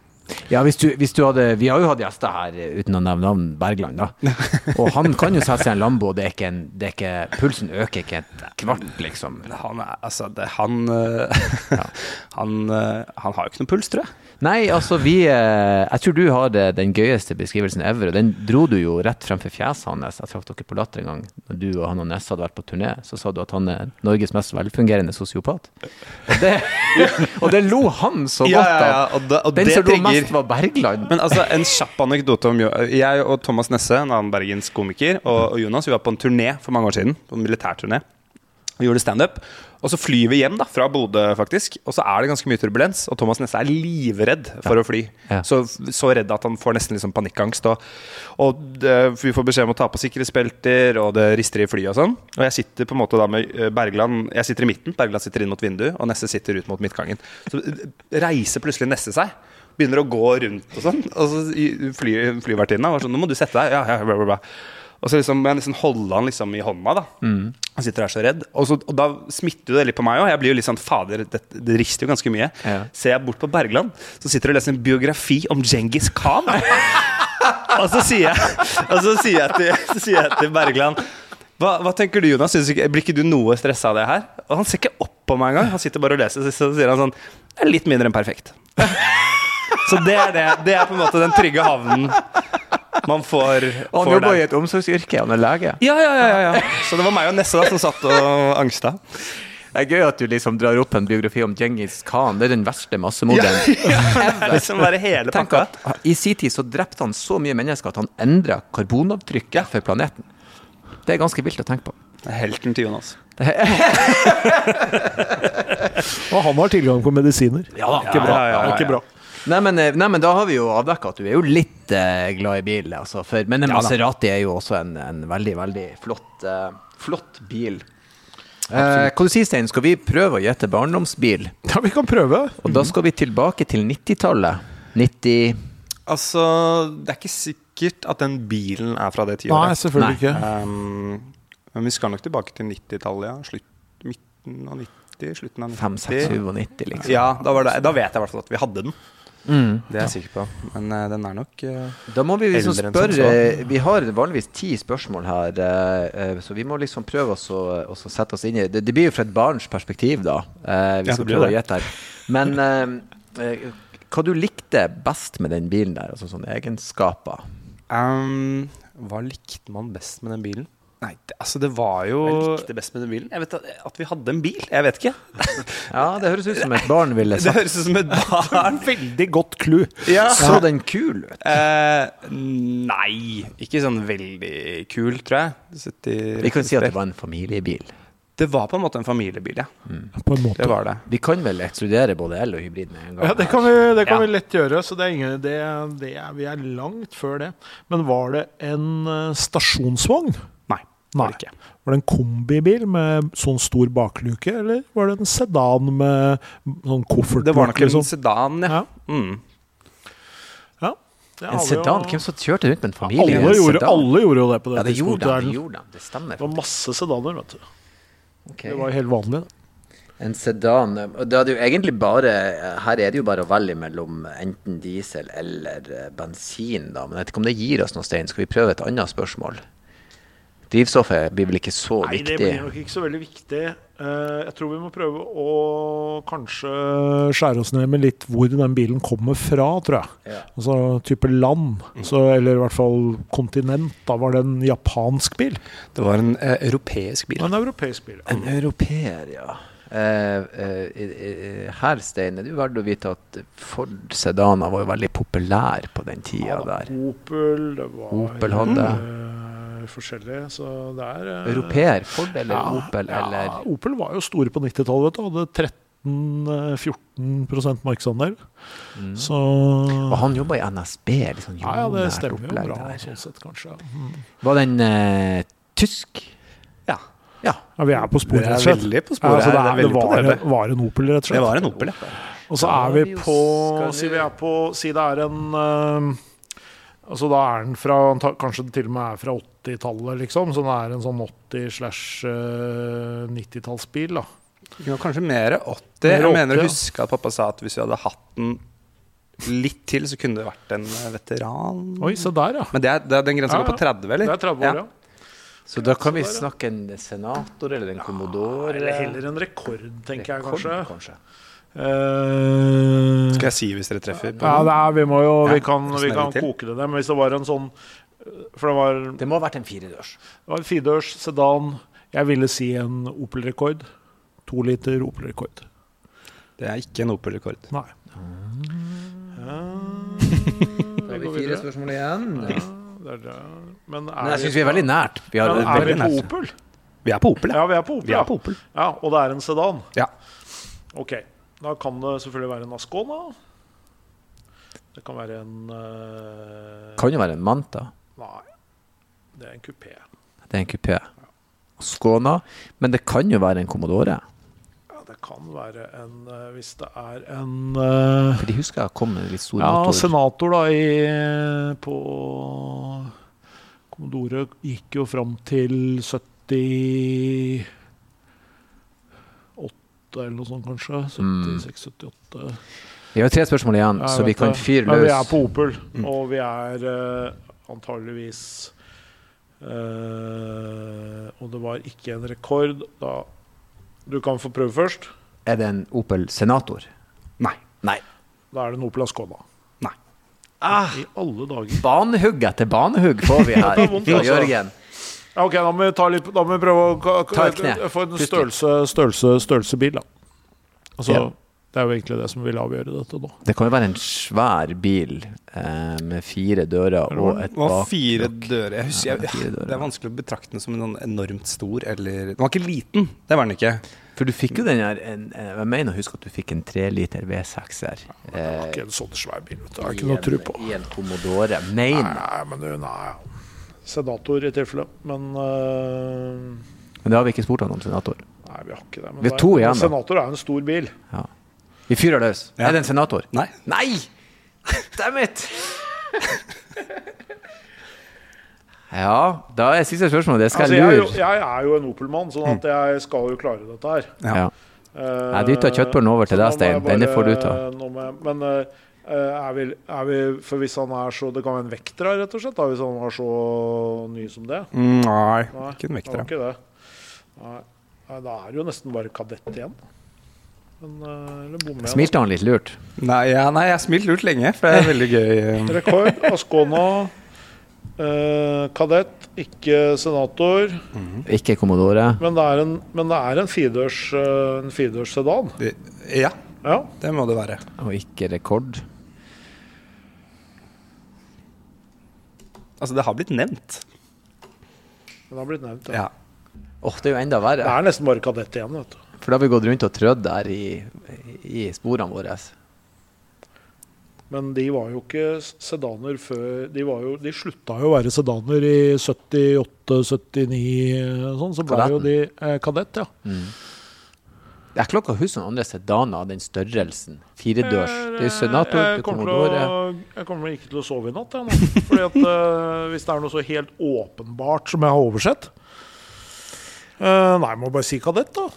Ja, hvis du, hvis du hadde Vi har jo hatt gjester her, eh, uten å nevne navn, Bergland, da. [laughs] Og han kan jo sette seg en Lambo, og det er ikke en det er ikke, Pulsen øker ikke et kvart, liksom. Han er altså det, han, ja. [laughs] han, øh, han har jo ikke noe puls, tror jeg. Nei, altså, vi eh, Jeg tror du har det, den gøyeste beskrivelsen ever, og den dro du jo rett fremfor fjeset hans. Jeg traff dere på Latter en gang, når du og han og Nesse hadde vært på turné. Så sa du at han er Norges mest velfungerende sosiopat. Og det, [laughs] og det lo han så godt av. Og, da, og Den det som lo mest, var Bergland. Men altså, en kjapp anekdote om Jeg og Thomas Nesse, en annen bergensk komiker, og, og Jonas, vi var på en turné for mange år siden. På en militærturné. Vi gjorde standup. Og så flyr vi hjem da, fra Bodø, faktisk. Og så er det ganske mye turbulens. Og Thomas Nesse er livredd for å fly. Ja. Så, så redd at han får nesten liksom panikkangst. Og, og det, vi får beskjed om å ta på sikkerhetsbelter, og det rister i flyet og sånn. Og jeg sitter på en måte da med eh, Bergland Jeg sitter i midten, Bergland sitter inn mot vinduet, og Nesse sitter ut mot midtgangen. Så eh, reiser plutselig Nesse seg. Begynner å gå rundt og sånn. Og så fly, flyvertinna var sånn Nå må du sette deg. Ja, ja, bla, bla, bla. Og så liksom, jeg liksom holde han liksom i hånda. da Han sitter der så redd. Og, så, og da smitter det litt på meg òg. Jeg blir jo litt sånn Fader, det, det rister jo ganske mye. Ja. Ser jeg bort på Bergland, så sitter du og leser en biografi om Djengis Khan. [laughs] og så sier jeg, og så sier jeg, til, så sier jeg til Bergland hva, hva tenker du, Jonas? Synes ikke, blir ikke du noe stressa av det her? Og han ser ikke opp på meg engang. Han sitter bare og leser, så sier han sånn Det er litt mindre enn perfekt. [laughs] Så det er det. Det er på en måte den trygge havnen man får, Han får jobber i et omsorgsyrke, han er lege. Ja, ja, ja, ja, ja. Så det var meg og Nesse da som satt og angsta. Det er gøy at du liksom drar opp en biografi om Djengis Khan. Det er den verste massemorderen Ja, Liksom bare hele Tenk at I sin tid så drepte han så mye mennesker at han endra karbonavtrykket for planeten. Det er ganske vilt å tenke på. Det er Helten til Jonas. [laughs] Og han har tilgang på medisiner. Ja da. Ikke bra. Ja, ja, ja, ja. Ikke bra. Nei men, eh, nei, men da har vi jo avdekka at du er jo litt eh, glad i bil. Altså, for, men en Ja. Maserati er jo også en, en veldig, veldig flott, eh, flott bil. Eh, hva du sier Stein, skal vi prøve å gjette barndomsbil? Ja, vi kan prøve. Og da skal vi tilbake til 90-tallet. 90 Altså, det er ikke sikkert at den bilen er fra det Nei, selvfølgelig Nei. ikke. Um, men vi skal nok tilbake til 90-tallet, ja. Slutt, midten av 90, slutten av 90. 5, 6, 97, liksom. Ja, da, var det, da vet jeg i hvert fall at vi hadde den. Mm. Det er jeg sikker på. Men uh, den er nok uh, Da må vi liksom spørre Vi har vanligvis ti spørsmål her, uh, så vi må liksom prøve oss å, oss å sette oss inn i det. Det blir jo fra et barns perspektiv, da. Eh, vi Ja, skal det prøve å gjette her. Men hva du likte best med den bilen der? Altså sånne egenskaper? um, Hva likte man best med den bilen? Nei, det, altså det var jo Jeg likte best med den bilen? Jeg vet at, at vi hadde en bil. Jeg vet ikke. [laughs] Ja, det høres ut som et barn ville [laughs] Det høres ut som et barn. [laughs] Veldig godt clou. Ja. Så den kul ut? Eh, nei, ikke sånn veldig kul, tror jeg. Vi kan si at det var en familiebil. Det var på en måte en familiebil, ja. På en måte. Det var det. Vi kan vel ekskludere både el og hybrid med en gang? Ja, det kan vi, det kan Ja. vi lett gjøre. Så det er ingen, det, det er, vi er langt før det. Men var det en eh, stasjonsvogn? Nei. Var det ikke. Var det en kombibil med sånn stor bakluke, eller var det en sedan med sånn koffert? Det var nok en liksom? sedan, ja. Ja. Mm. ja. En sedan? jo- Hvem som kjørte rundt med en familie? alle, en gjorde, sedan? alle gjorde jo det på det Ja, det gjorde de. tidspunktet. Det, gjorde de. det stemmer. Det var masse sedaner, vet du. Okay. Det var helt vanlig. Da. En sedan det er jo egentlig bare Her er det jo bare å velge mellom enten diesel eller eh, bensin, da. Men jeg vet ikke om det gir oss noe, Stein. Skal vi prøve et annet spørsmål? Drivstoffet blir vel ikke så Nei, det blir nok ikke så veldig viktig. Eh, jeg tror vi må prøve å kanskje skjære oss ned med litt hvor den bilen kommer fra, tror jeg. Ja. Altså type land, så, eller i hvert fall kontinent. Da var det en japansk bil. Det var en eh, europeisk bil. En europeisk bil. En europeer, ja. Eh, eh, her, Stein, er det jo verdt å vite at Ford Sedana var jo veldig populær på den tida der. Opel, det var Opel hadde. eh, forskjellige, så det er eh, Europeer? Ford eller ja, Opel ja, Opel var jo store på 90-tallet, vet du. Hadde 13-14 markedsandel. Mm. Så Og han jobba i NSB, Liksom, sånn Ja, ja, det stemmer jo bra, der. sånn sett, kanskje. Mm. Var den eh, tysk? Ja. Ja. Ja, vi er på sporet, er rett og slett. veldig på Ja, altså, det, er, Det er er, det var, var en Opel, rett og slett. Det var en Opel, ja. Og så er vi på Si vi vi- er på Si det er en eh, Altså Da er den fra Kanskje til og med er fra 80-tallet, liksom. Så det er en sånn 80-slash-90-tallsbil. da Ja, kanskje mer 80. Mer jeg mener å ja. huske at pappa sa at hvis vi hadde hatt den litt til, så kunne det vært en eh, veteran. Oi, så der, ja. Men det er, det er den grensa Ja, går på 30, eller? Det er 30 år, ja. Så da kan vi Så der, ja. snakke en senator eller en commodore. Eller heller en rekord, tenker jeg kanskje. kanskje. Eh, Skal jeg si hvis dere treffer? på ja, det er, vi må jo Ja, Vi kan, vi kan koke det ned. Men hvis det var en sånn For det var, Det må ha vært en firedørs. det var en firedørs sedan. Jeg ville si en Opel-rekord. To liter Opel-rekord. Det er ikke en Opel-rekord. Nei. [laughs] Da Vi har vi fire spørsmål igjen. Ja, det er det. Men er Men jeg syns vi er veldig nært. Vi har Ja, er vi på. Opel? Vi er på Opel, Ja, vi er på Opel. Vi er på Opel. Ja, og det er en sedan. Ja. Ok. Da kan det selvfølgelig være en Ascona. Det kan være en uh, Kan jo være en Manta. Nei, det er en kupé. Det er en kupé. Skåna. Men det kan jo være en Commodore. Ja, det kan være en uh, Hvis det er en uh, For de husker jeg kom med litt stor Ja, motor. senator da i På Commodore gikk jo fram til 78 eller noe sånt, kanskje. Mm. 76-78. Vi har tre spørsmål igjen, Jeg så vi kan fyre løs. vi er på Opel, Mm. og vi er uh, antageligvis uh, Og det var ikke en rekord. Da Du kan få prøve først. Er det en Opel Senator? Nei. Nei. Da er det en Opel Ascona. Nei. I alle dager. Banehugg etter banehugg får vi [laughs] her er altså. Jørgen. Ja, ok, da må vi, ta litt, da må vi prøve å ka- ka- Ta et kne. få en størrelse, størrelse, størrelsebil. Da. Altså, Ja. Det er jo egentlig det som vil avgjøre dette nå. Det kan jo være en svær bil eh, med fire dører og et bak... fire dører. Jeg husker, jeg, ja, det er vanskelig å betrakte den som en sånn enormt stor eller Den var ikke liten, det var den ikke. For du fikk jo den her en, en, Jeg mener å huske at du fikk en treliter V6-er. Det var ikke en sånn svær bil. vet du. Det har jeg ikke noe tro på. I en Commodore. Nei, Mener nei, men du, nei. Sedator i tilfelle. Men uh, Men det har vi ikke spurt han om senator. Nei, vi har ikke det. Men Vi det er- to igjen. Senator er en stor bil. Ja. Vi fyrer løs. Ja. Er det en senator? Nei. Nei! [laughs] Damn it! Ja, da er siste spørsmål. Det skal Altså, jeg jeg, jo, lure. jeg er jo en Opel-mann, sånn at jeg skal jo klare dette her. Ja. Eh, Jeg dytta kjøttbullen over til deg, Stein. bare- Denne får du ta. men eh, er, vi, er vi For hvis han er så Det kan være en vekter her, rett og slett? Da, hvis han var så ny som det? Mm, Nei, Nei, ikke en det vekter. da. ikke det. Nei. Nei, da er det jo nesten bare kadett igjen. Men, eh? Smilte han litt lurt? Nei, ja, nei, jeg har smilt lurt lenge, for det er veldig gøy. eh. [laughs] Rekord. Ascona. Eh, kadett, ikke senator. Ikke kommodore. Men det er en, men det er en firedørs eh, en fidørs sedan. Ja, Ja. det må det være. Og ikke rekord. Altså, det har blitt nevnt. Det har blitt nevnt. Ja. Ja. Åh, det er jo enda Det verre. er nesten bare kadett igjen. vet du. For da har vi gått rundt og trødd der i, i sporene våre. Men de var jo ikke sedaner før De, var jo, de slutta jo å være sedaner i 78-79 sånn, så ble jo de eh, kadett, ja. Jeg klarer ikke å huske noen andre sedaner av den størrelsen. Firedørs. Det er senator, jeg, det er kommer Commodore. å, jeg kommer ikke til å sove i natt, jeg nå. Fordi at uh, Hvis det er noe så helt åpenbart som jeg har oversett uh, Nei, jeg må bare si kadett, da.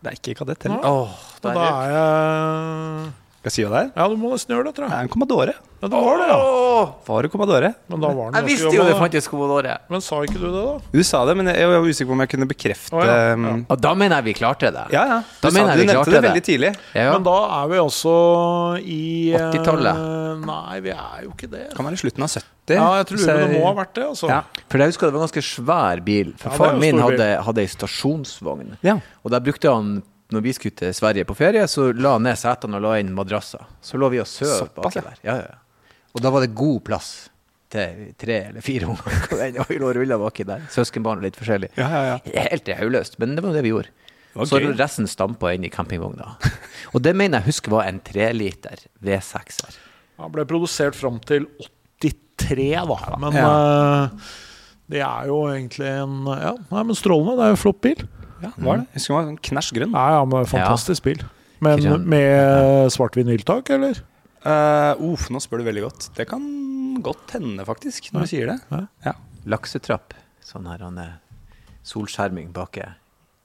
Det er ikke kadett heller. Åh, Da, er da er er jeg Skal jeg si hva det er? Ja, du må nesten gjøre det, tror Det jeg. er en Commodore. Ja, det var det, ja. Var det Commodore? Men da var den Jeg visste jo det fantes Commodore. Men sa ikke du det, da? Du sa det, men jeg var usikker på om jeg kunne bekrefte oh, ja, ja. um, Og da mener jeg vi klarte det. Ja, ja. Du, Da sa, mener jeg du vi nevnte det det. veldig tidlig. Ja. Men da er vi også i eh, 80-tallet. Nei, vi er jo ikke det. Kan være slutten av 70. Ja, jeg tror så det må ha vært det, altså. Ja. For jeg husker det var en ganske svær bil. For Ja, Faren min hadde, hadde ei stasjonsvogn. Ja. Og der brukte han Når vi skulle til Sverige på ferie, så la han ned setene og la inn madrasser. Så lå vi og sov baki der. Ja, ja. ja. Og da var det god plass til tre eller fire unger. Og vi lå og rulla baki der. Søskenbarn og litt forskjellig. Ja, ja, ja. Helt hodeløst, men det var det vi gjorde. Okay. Så resten stampa inn i campingvogna. Og det mener jeg husker var en treliter V6-er. Han ble produsert fram til 83, da. Men Ja. eh, det er jo egentlig en Ja, nei, men strålende. Det er jo en flott bil. Ja, var det? Jeg husker den var sånn knæsj grønn. Ja, ja, men fantastisk bil. Men Grønn. med svart vinyltak, eller? Uh, uff, nå spør du veldig godt. Det kan godt hende, faktisk, når du sier det. Ja. Ja. Laksetrapp. Sånn her han er solskjerming baki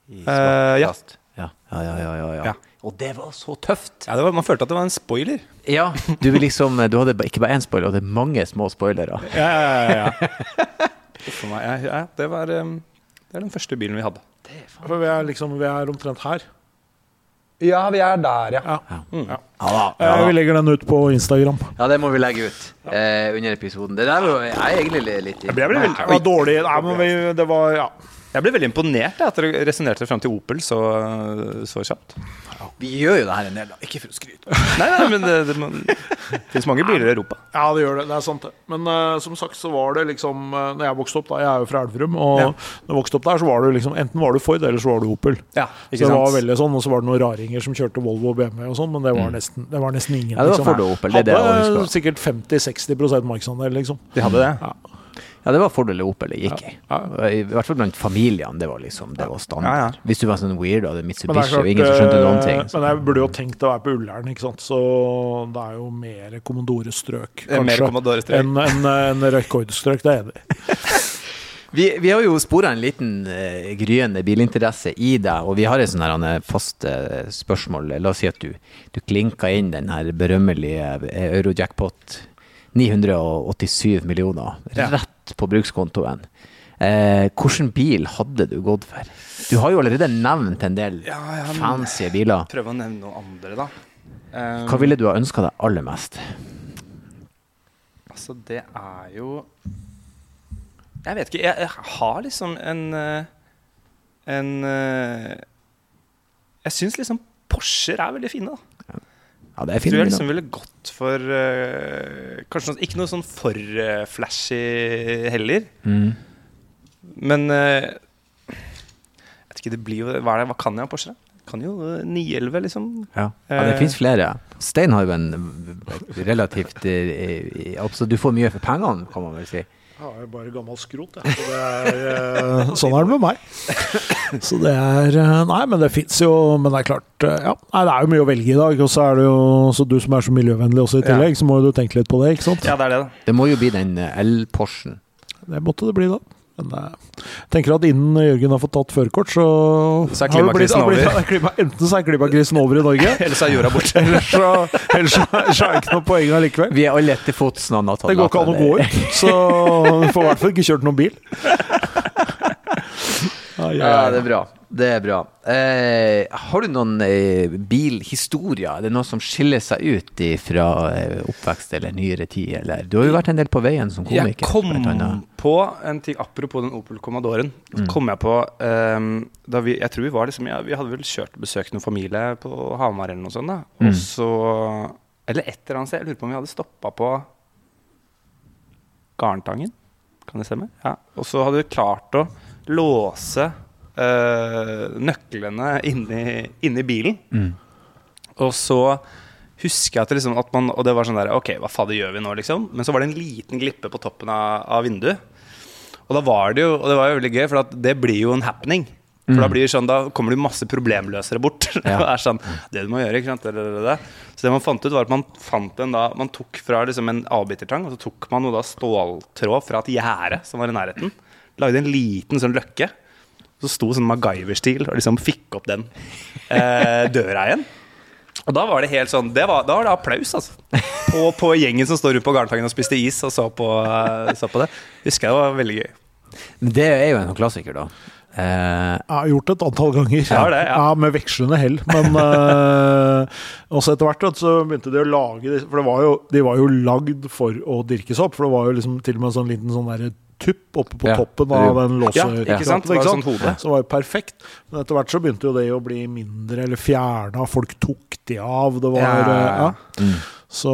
i Eh, svart ja. plast. Ja. Ja, ja, ja, ja, ja. Ja. Og det var så tøft! Ja, det var, man følte at det var en spoiler. Ja, du, vil liksom, du hadde ba- ikke bare én spoiler, du hadde mange små spoilere. Ja, ja, ja. ja. [laughs] Uff a meg. Ja, ja, det var um, Det er den første bilen vi hadde. For vi er liksom Vi er omtrent her. Ja, vi er der, ja. Ja. Mm. ja. Ja, da, Eh, Vi legger den ut på Instagram. ja, det må vi legge ut eh, under episoden. Det der jeg er egentlig litt Det ble vel veldig- Det var dårlig. Nei, men vi, det var Ja. Jeg ble veldig imponert jeg, at dere resonnerte fram til Opel så, så kjapt. Vi gjør jo det her en del, da. Ikke for å skryte. [laughs] Nei, nei, men det, det, man, det finnes mange biler i Europa. Ja, det gjør det. Det er sant, det. Men uh, som sagt så var det liksom uh, Når jeg vokste opp, da Jeg er jo fra Elverum. Og Ja. når jeg vokste opp der, så var det liksom enten var du Ford, eller så var du Opel. Ja, Så det var veldig sånn, Og så var det noen raringer som kjørte Volvo og BMW og sånn, men det var nesten, det var nesten ingen. Ja, det var liksom. Ford og Opel, det er det jeg Hadde sikkert 50-60 markedsandel, liksom. De hadde det. Ja, det var Fordel eller Opel det gikk i. Ja. I hvert fall blant familiene. Det var liksom, det var standard. Ja, ja. Hvis du var sånn weird og hadde det Mitsubishi og ingen som skjønte noen ting. Så. Men jeg burde jo tenkt å være på Ullern, ikke sant. Så det er jo mer Commodore-strøk, er mer kanskje, enn en, en rekordstrøk. Det er det. enig. [laughs] Vi, vi har jo spora en liten eh, gryende bilinteresse i deg, og vi har et sånn eh, fast eh, spørsmål. La oss si at du, du klinka inn den her berømmelige eh, Eurojackpot. 987 millioner rett på brukskontoen. Eh, hvilken bil hadde du gått for? Du har jo allerede nevnt en del Ja, ja, fancy biler. Prøv å nevne noen andre, da. Um, Hva ville du ha ønska deg aller mest? Altså, det er jo Jeg vet ikke. Jeg, jeg har liksom en eh, En eh, Jeg syns liksom Porscher er veldig fine, da. Ja, det er Jeg fine tror jeg liksom ville gått for uh, Kanskje noe, ikke noe sånn for uh, flashy heller. Mm. Men uh, Jeg vet ikke, det blir jo Hva, er det, hva kan jeg av Porsche? Kan jo eh, 911, liksom. Ja. ja, det finnes flere. Stein har jo en relativt Altså, du får mye for pengene, kan man vel si. Jeg har jo bare gammel skrot, jeg. Så det er, [laughs] sånn er det med meg. [laughs] [laughs] Så det er eh, Nei, men det fins jo Men det er klart, eh, ja. Nei, det er jo mye å velge i dag. Og så er det jo Så du som er så miljøvennlig også i Ja. tillegg, så må jo du tenke litt på det, ikke sant? Ja, det er det, da. Det må jo bli den eh, el-Porschen. Det måtte det bli, da. Men jeg tenker at innen Jørgen har fått tatt førerkort, så Så er klimakrisen blitt- over. er klima, Enten så er klimakrisen over i Norge, [laughs] Eller så er jorda borte. eller så, eller så, så er det ikke noe poeng allikevel. Vi er alle etter fots tatt Det går ikke an å gå ut, så får i hvert fall ikke kjørt noen bil. Ja, Ja, ai. det er bra. Det er bra. Eh, har du noen eh, bilhistorier? Er det noe som skiller seg ut fra eh, oppvekst eller nyere tid? Eller? Du har jo vært en del på veien som Jeg kom på en ting apropos den Opel Commodoren. Mm. Så kom jeg på ehm, da vi, Jeg tror vi var liksom ja, Vi hadde vel kjørt og besøkt noen familie på Hamar eller noe sånt. da Mm. Og så Eller et eller annet sted. Jeg lurer på om vi hadde stoppa på Garntangen. Kan det stemme? Ja. Og så hadde vi klart å låse eh, nøklene inni, inni bilen. Mm. Og så husker jeg at, liksom, at man Og det var sånn der Ok, hva fader gjør vi nå, liksom? Men så var det en liten glippe på toppen av, av vinduet. Og da var det jo Og det var jo veldig gøy, for det blir jo en happening. For da blir det sånn Da kommer det masse problemløsere bort. [laughs] Ja. det er sånn Det du må gjøre, ikke sant. Det, det, det. Så det man fant ut, var at man fant en da Man tok fra liksom en avbitertang, og så tok man noe da ståltråd fra et gjerde som var i nærheten. Lagde en liten sånn løkke. Så sto sånn MacGyver-stil og liksom fikk opp den eh, [laughs] døra igjen. Og da var det helt sånn det var, Da var det applaus, altså. På, på gjengen som står ute på Garntangen og spiste is og så på, eh, så på det. Husker jeg det var veldig gøy. Men det er jo en klassiker, da. Uh, Jeg har gjort det et antall ganger. Ja, det, ja. Med vekslende hell. Men [laughs] uh, også etter hvert vet så begynte de å lage disse For det var jo, de var jo lagd for å dirkes opp. For det var jo liksom til og med en sånn liten sånn der tupp oppe på Ja. toppen av den låse... Ja, ikke sant? Det var et sånt hode. Så var jo perfekt. Men etter hvert så begynte jo det å bli mindre eller fjerna. Folk tok de av. Det var Ja, mm. Så,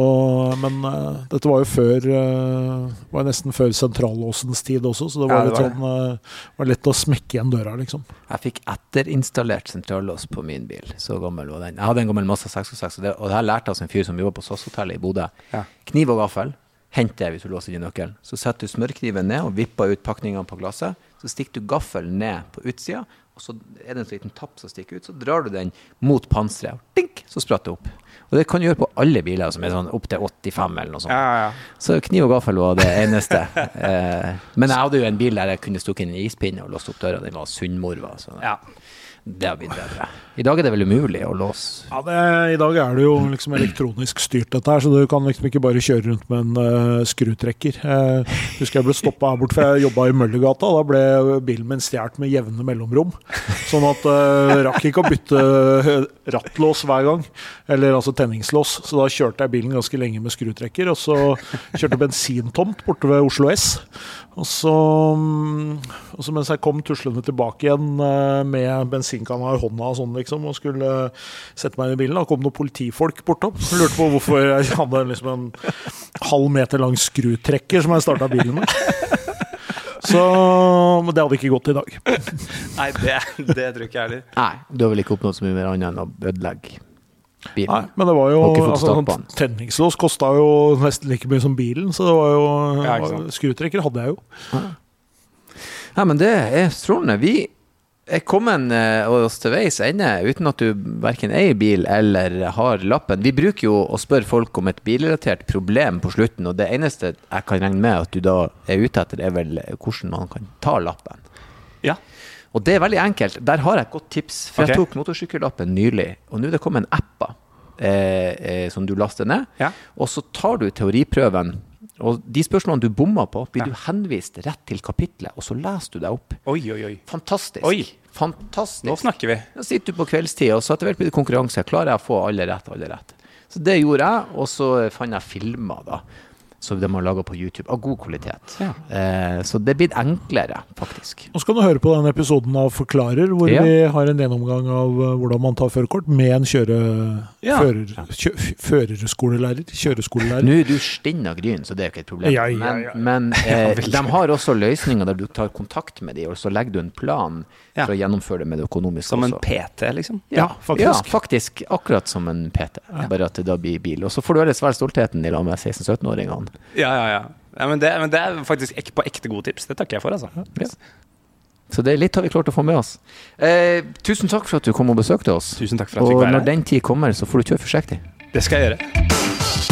men uh, dette var jo før uh, var nesten før sentrallåsens tid også, så det var Ja, det litt var det. sånn uh, var lett å smekke igjen døra, liksom. Jeg fikk etterinstallert sentrallås på min bil. Så gammel var den. Jeg hadde en gammel Mazda 606, og det, og det her lærte jeg av en fyr som jobber på SAS-hotellet i Bodø. Ja. Kniv og gaffel. Hent det hvis du låser inn nøkkelen. Så setter du smørkniven ned og vipper ut pakningene på glasset. Så stikker du gaffelen ned på utsida, og så er det en sånn liten tapp som stikker ut. Så drar du den mot panseret, og dink, så spratt det opp. Og det kan du gjøre på alle biler som er sånn opp til 85 eller noe sånt. Ja, ja. Så kniv og gaffel var det eneste. [laughs] eh, men jeg hadde jo en bil der jeg kunne stukket inn en ispinne og låst opp døra. Den var sunnmorva. Så ja. Det har blitt bedre. I dag er det vel umulig å låse Ja, det, I dag er det jo liksom elektronisk styrt, dette her, så du kan liksom ikke bare kjøre rundt med en uh, skrutrekker. Jeg husker jeg ble stoppa her borte, for jeg jobba i Møllergata. Da ble bilen min stjålet med jevne mellomrom. Sånn at uh, rakk ikke å bytte eh, rattlås hver gang, eller altså tenningslås. Så da kjørte jeg bilen ganske lenge med skrutrekker, og så kjørte bensintomt borte ved Oslo S. Og så, mm, og så mens jeg kom tuslende tilbake igjen med bensinkanna i hånda og sånn, liksom, og skulle sette meg inn i bilen, da kom noen politifolk bortom. Lurte på hvorfor jeg hadde liksom en halv meter lang skrutrekker som jeg starta bilen med. Så Men det hadde ikke gått i dag. Nei, det, det tror ikke jeg heller. Nei, du har vel ikke oppnådd så mye mer annet enn å ødelegge bilen. Nei, men det var jo altså, start. Tenningslås kosta jo nesten like mye som bilen, så det var jo Ja. Skrutrekker hadde jeg jo. Ja, men det er strålende. Vi er kommet eh, oss til veis ende uten at du verken eier bil eller har lappen. Vi bruker jo å spørre folk om et bilrelatert problem på slutten, og det eneste jeg kan regne med at du da er ute etter, er vel hvordan man kan ta lappen. Ja. Og det er veldig enkelt. Der har jeg et godt tips. For jeg tok motorsykkellappen nylig, og nå er det kommet en app eh, eh, som du laster ned. Ja. Og så tar du teoriprøven, og de spørsmålene du bomma på, blir du henvist rett til kapitlet, og så leser du deg opp. Oi, oi, oi. Fantastisk. Oi. Fantastisk. Nå snakker vi. Da sitter du på kveldstid, og så etter hvert blir det konkurranse. Klarer jeg å få alle rett, alle rett? Så det gjorde jeg, og så fant jeg filmer, da. Som de har laga på YouTube, av god kvalitet. Ja. Eh, så det er blitt enklere, faktisk. Nå skal du høre på den episoden av Forklarer, hvor Ja. vi har en gjennomgang av eh, hvordan man tar førerkort med en kjøre, Ja. fører, kjø, førerskolelærer. Kjøreskolelærer. Nå er du stinn av gryn, så det er jo ikke et problem. Ja, ja, ja. Men, men [laughs] eh, de har også løsninger der du tar kontakt med dem, og så legger du en plan Ja. for å gjennomføre det med det økonomiske Som en også. PT, liksom. Ja, faktisk. Ja, faktisk. Akkurat som en PT, bare at det da blir bil. Og så får du ellers være stoltheten i lag med 16-17-åringene. Ja, ja, ja. ja men, det, men det er faktisk ek, på ekte gode tips. Det takker jeg for, altså. Ja. Så det er litt har vi klart å få med oss. Eh, tusen takk for at du kom og besøkte oss. Tusen takk for at jeg Og fikk være når den tid kommer, så får du kjøre forsiktig. Det skal jeg gjøre.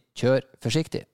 kjør forsiktig.